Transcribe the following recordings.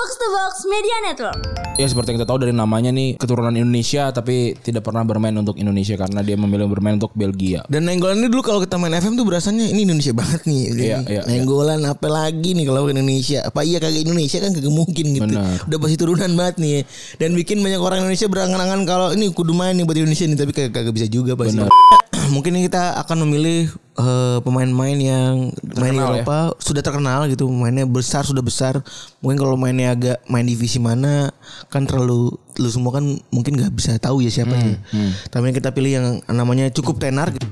Box to Box Media Network. Ya seperti yang kita tahu dari namanya nih keturunan Indonesia tapi tidak pernah bermain untuk Indonesia karena dia memilih bermain untuk Belgia. Dan nenggolan ini dulu kalau kita main FM tuh berasanya ini Indonesia banget nih. Iya, iya, nenggolan apa lagi nih kalau Indonesia? Apa iya kagak Indonesia kan kagak mungkin gitu. Benar. Udah pasti turunan banget nih. Dan bikin banyak orang Indonesia berangan-angan kalau ini kudu main nih buat Indonesia nih tapi kagak, kagak bisa juga pasti. Benar. Mungkin kita akan memilih eh, pemain-pemain yang main di Terkenal ya. Eropa sudah terkenal gitu, mainnya besar sudah besar. Mungkin kalau mainnya agak main divisi mana kan terlalu lu semua kan mungkin nggak bisa tahu ya siapa nih. Tapi kita pilih yang namanya cukup tenar gitu.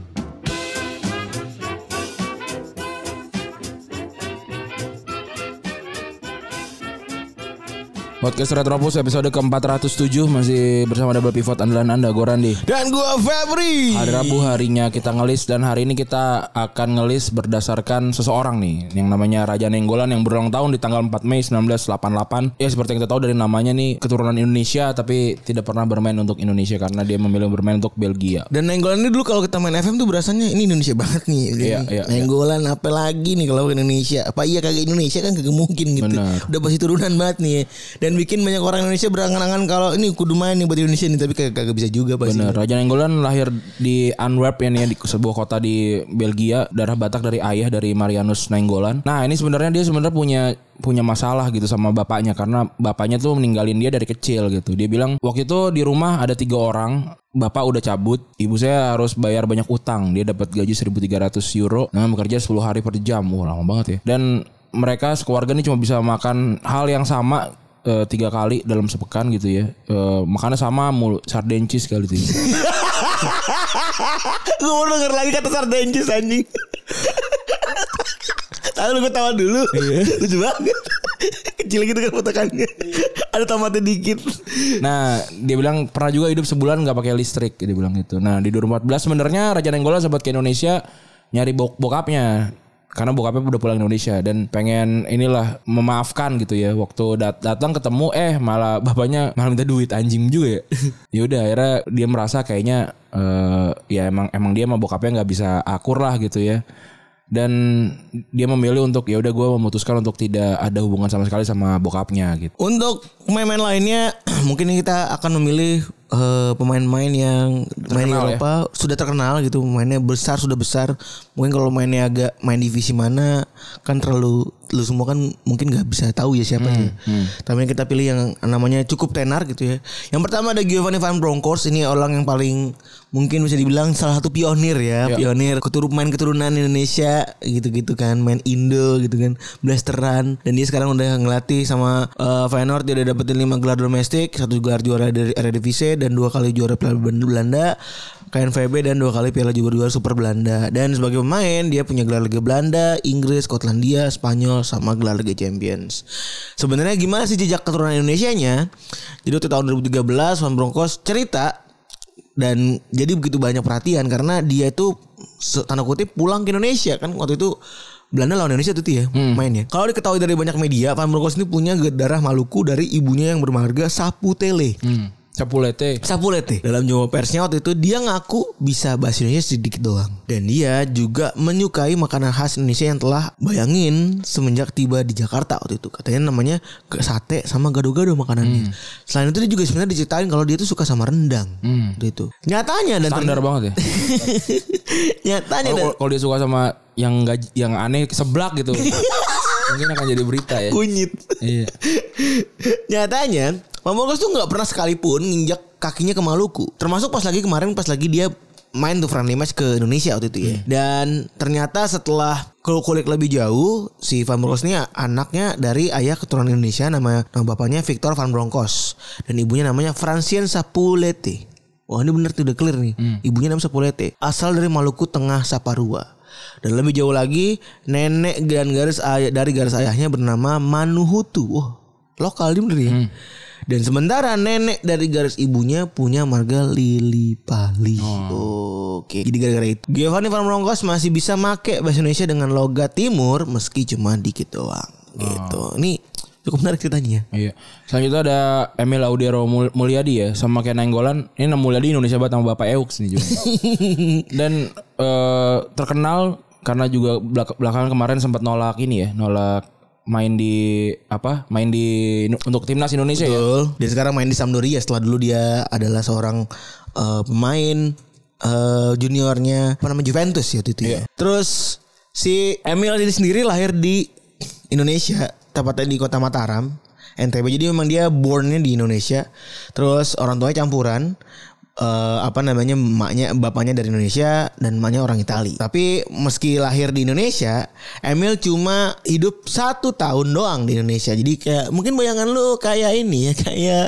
Podcast Retropus episode ke-407 masih bersama double pivot andalan Anda Gorandi. Dan gua Febri. Hari Rabu harinya kita ngelis dan hari ini kita akan ngelis berdasarkan seseorang nih yang namanya Raja Nenggolan yang berulang tahun di tanggal 4 Mei 1988. Ya seperti yang kita tahu dari namanya nih keturunan Indonesia tapi tidak pernah bermain untuk Indonesia karena dia memilih bermain untuk Belgia. Dan nenggolan ini dulu kalau kita main FM tuh berasanya ini Indonesia banget nih. Iya, iya, nenggolan apa lagi nih kalau Indonesia? Apa iya kagak Indonesia kan kagak mungkin gitu. Benar. Udah pasti turunan banget nih. Dan bikin banyak orang Indonesia berangan-angan kalau ini kudu main nih buat Indonesia nih tapi kagak, kagak bisa juga pasti. Bener, Raja Nenggolan lahir di Antwerp ya nih, di sebuah kota di Belgia, darah Batak dari ayah dari Marianus Nenggolan. Nah, ini sebenarnya dia sebenarnya punya punya masalah gitu sama bapaknya karena bapaknya tuh meninggalin dia dari kecil gitu. Dia bilang waktu itu di rumah ada tiga orang, bapak udah cabut, ibu saya harus bayar banyak utang. Dia dapat gaji 1.300 euro, nah bekerja 10 hari per jam. Wah, lama banget ya. Dan mereka sekeluarga ini cuma bisa makan hal yang sama eh, tiga kali dalam sepekan gitu ya. Eh, makannya sama mulu sarden cheese kali itu. gue baru denger lagi kata sardenjus anjing. Tahu lu gue tawa dulu. Lucu banget. Kecil gitu kan potongannya. Ada tomatnya dikit. Nah, dia bilang pernah juga hidup sebulan nggak pakai listrik, dia bilang gitu. Nah, di 2014 sebenarnya Raja Nenggolan sempat ke Indonesia nyari bok bokapnya karena bokapnya udah pulang Indonesia dan pengen inilah memaafkan gitu ya. Waktu dat datang ketemu eh malah bapaknya malah minta duit anjing juga ya. Ya udah akhirnya dia merasa kayaknya eh, ya emang emang dia sama bokapnya nggak bisa akur lah gitu ya. Dan dia memilih untuk ya udah gue memutuskan untuk tidak ada hubungan sama sekali sama bokapnya gitu. Untuk pemain-pemain lainnya mungkin kita akan memilih eh, pemain-pemain yang main di Terkenal ya. Eropa sudah terkenal gitu, mainnya besar sudah besar. Mungkin kalau mainnya agak main divisi mana kan terlalu lu semua kan mungkin nggak bisa tahu ya siapa nih. Tapi kita pilih yang namanya cukup tenar gitu ya. Yang pertama ada Giovanni Van Bronckhorst. Ini orang yang paling mungkin bisa dibilang salah satu pionir ya, pionir keturunan main keturunan Indonesia gitu-gitu kan, main Indo gitu kan, blasteran. Dan dia sekarang udah ngelatih sama eh, Feyenoord. Dia udah dapetin 5 gelar domestik, satu gelar juara dari Eredivisie dan dua kali juara Piala Belanda, KNVB dan dua kali Piala juga juara Super Belanda. Dan sebagai pemain dia punya gelar Liga Belanda, Inggris, Skotlandia, Spanyol sama gelar Liga Champions. Sebenarnya gimana sih jejak keturunan Indonesianya? Jadi waktu tahun 2013 Van Bronckhorst cerita dan jadi begitu banyak perhatian karena dia itu tanda kutip pulang ke Indonesia kan waktu itu Belanda lawan Indonesia tuh ya mainnya. Kalau diketahui dari banyak media, Van Bronckhorst ini punya darah Maluku dari ibunya yang bermarga Sapu Tele. hmm. Capulete Sapulete. Dalam jumpa persnya waktu itu dia ngaku bisa bahasa Indonesia sedikit doang. Dan dia juga menyukai makanan khas Indonesia yang telah bayangin semenjak tiba di Jakarta waktu itu. Katanya namanya ke- sate sama gado-gado makanannya. Selain itu dia juga sebenarnya diceritain kalau dia tuh suka sama rendang waktu itu. Nyatanya dan standar banget ya? Nyatanya dan Kalau kalau dia suka sama yang gaji, yang aneh seblak gitu. Mungkin akan jadi berita ya. kunyit Iya. Nyatanya, Pamungkas tuh nggak pernah sekalipun nginjak kakinya ke Maluku. Termasuk pas lagi kemarin pas lagi dia main tuh friendly match ke Indonesia waktu itu ya. Dan ternyata setelah kulik lebih jauh, si Van Bronckhorst ini anaknya dari ayah keturunan Indonesia nama nama bapaknya Victor Van Bronckhorst dan ibunya namanya Francien Sapulete. Wah ini bener tuh udah clear nih. Ibunya namanya Sapulete. Asal dari Maluku Tengah Saparua. Dan lebih jauh lagi, nenek dan garis ayah dari garis ayahnya bernama Manuhutu. Wah, lokal dia bener ya. Dan sementara nenek dari garis ibunya punya marga Lili Pali. Oke. Jadi gara-gara itu Giovanni Van Bronckhorst masih bisa make bahasa Indonesia dengan logat timur meski cuma dikit doang. Gitu. Ini cukup menarik ceritanya. Iya. Selanjutnya ada Emil Audiero Mul- Mulyadi ya sama kayak Nenggolan. Ini nama Mulyadi Indonesia banget sama BapakEux nih juga. Dan eh, terkenal karena juga belak- belakangan kemarin sempat nolak ini ya, nolak main di apa? Main di untuk timnas Indonesia ya. Betul. Dan sekarang main di Sampdoria setelah dulu dia adalah seorang eh, pemain eh, juniornya apa namanya Juventus ya itu ya. Terus si Emil ini sendiri lahir di Indonesia, tepatnya di kota Mataram, NTB. Jadi memang dia bornnya di Indonesia. Terus orang tuanya campuran. Eh, apa namanya emaknya bapaknya dari Indonesia dan emaknya orang Itali. Tapi meski lahir di Indonesia, Emil cuma hidup satu tahun doang di Indonesia. Jadi kayak mungkin bayangan lu kayak ini ya kayak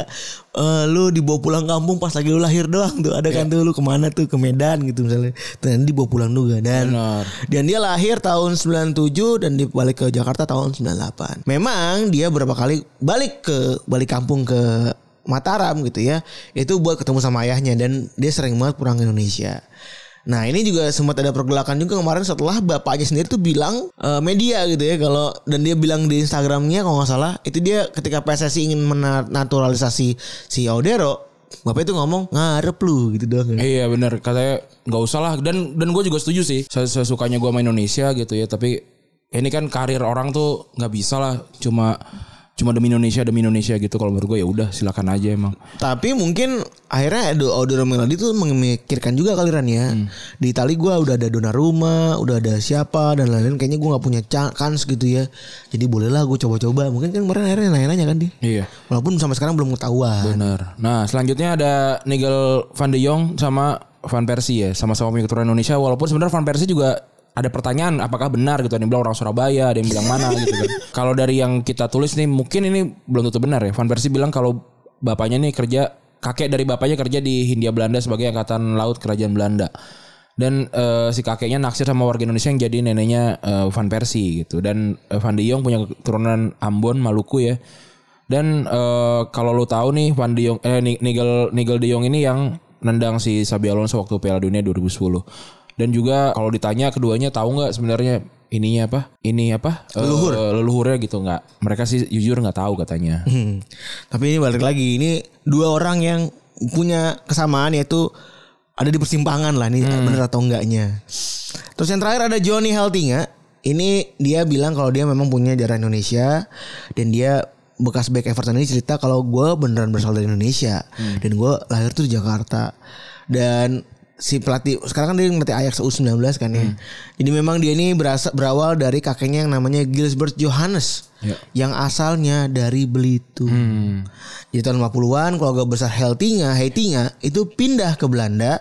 eh, lu dibawa pulang kampung pas lagi lu lahir doang tuh. Ada kan tuh lu ke mana tuh ke Medan gitu misalnya. Dan dibawa pulang juga dan Benar. dan dia lahir tahun 97 dan dia balik ke Jakarta tahun 98. Memang dia berapa kali balik ke balik kampung ke Mataram gitu ya. Itu buat ketemu sama ayahnya dan dia sering banget pulang ke Indonesia. Nah ini juga sempat ada pergolakan juga kemarin setelah bapaknya sendiri tuh bilang eh, media gitu ya kalau dan dia bilang di Instagramnya kalau nggak salah itu dia ketika PSSI ingin menaturalisasi si Audero bapak itu ngomong ngarep lu gitu doang. Iya benar katanya nggak usah lah dan dan gue juga setuju sih Ses- sesukanya gue main Indonesia gitu ya tapi ini kan karir orang tuh nggak bisa lah cuma cuma demi Indonesia demi Indonesia gitu kalau menurut gue ya udah silakan aja emang Tapi mungkin akhirnya Edo Audero Melody tuh memikirkan juga kali Ran ya. Di Itali gue udah ada Donnarumma, udah ada siapa dan lain-lain. Kayaknya gue nggak punya kans gitu ya. Jadi bolehlah gue coba-coba. Mungkin kan kemarin akhirnya nanya-nanya kan dia. iya Walaupun sampai sekarang belum ketahuan. benar nah selanjutnya ada Nigel Van de Jong sama Van Persie ya sama-sama punya keturunan Indonesia walaupun sebenarnya Van Persie juga ada pertanyaan apakah benar gitu? Ada yang bilang orang Surabaya ada yang bilang mana gitu kan. Kalau dari yang kita tulis nih mungkin ini belum tentu benar ya. Van Persie bilang kalau bapaknya nih kerja kakek dari bapaknya kerja di Hindia Belanda sebagai angkatan laut kerajaan Belanda. Dan eh, si kakeknya naksir sama warga Indonesia yang jadi neneknya eh, Van Persie gitu. Dan eh, Van de Jong punya keturunan Ambon Maluku ya. Dan eh, kalau lu tahu nih Van de Jong eh Ni- Nigel Nigel de Jong ini yang nendang si Xabi Alonso waktu Piala Dunia 2010 dan juga kalau ditanya keduanya tahu nggak sebenarnya ininya apa ini apa leluhur leluhurnya gitu nggak mereka sih jujur nggak tahu katanya Hmm. Tapi ini balik lagi. Ini dua orang yang punya kesamaan yaitu ada di persimpangan lah nih bener atau enggaknya. Terus yang terakhir ada Johnny Heltinga. Ini dia bilang kalau dia memang punya darah Indonesia dan dia bekas back Everton ini cerita kalau gue beneran berasal dari Indonesia dan gue lahir tuh di Jakarta dan si pelatih sekarang kan dia ngelatih Ajax U19 kan ya. Jadi memang dia ini berasa, berawal dari kakeknya yang namanya Gilbert Johannes Ya. yang asalnya dari Belitung. Hmm. Jadi tahun 50-an keluarga besar Heltinga, Heitinga itu pindah ke Belanda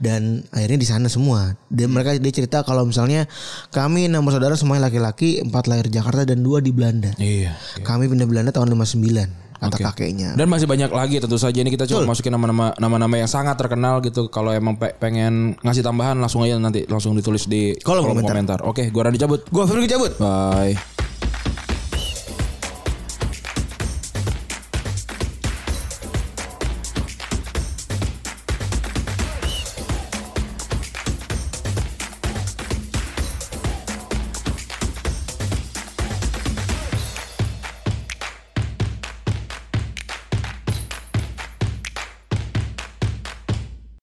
dan akhirnya di sana semua. Dan mereka dia cerita kalau misalnya kami enam bersaudara semuanya laki-laki, empat lahir Jakarta dan dua di Belanda. iya Kami pindah Belanda tahun 59 kata Oke. kakeknya. Dan masih banyak lagi tentu saja ini kita cuma masukin nama-nama nama-nama yang sangat terkenal gitu. Kalau emang pe- pengen ngasih tambahan langsung aja nanti langsung ditulis di Kolom komentar. komentar. Oke, gua Randy cabut. Gua Firly cabut. Bye.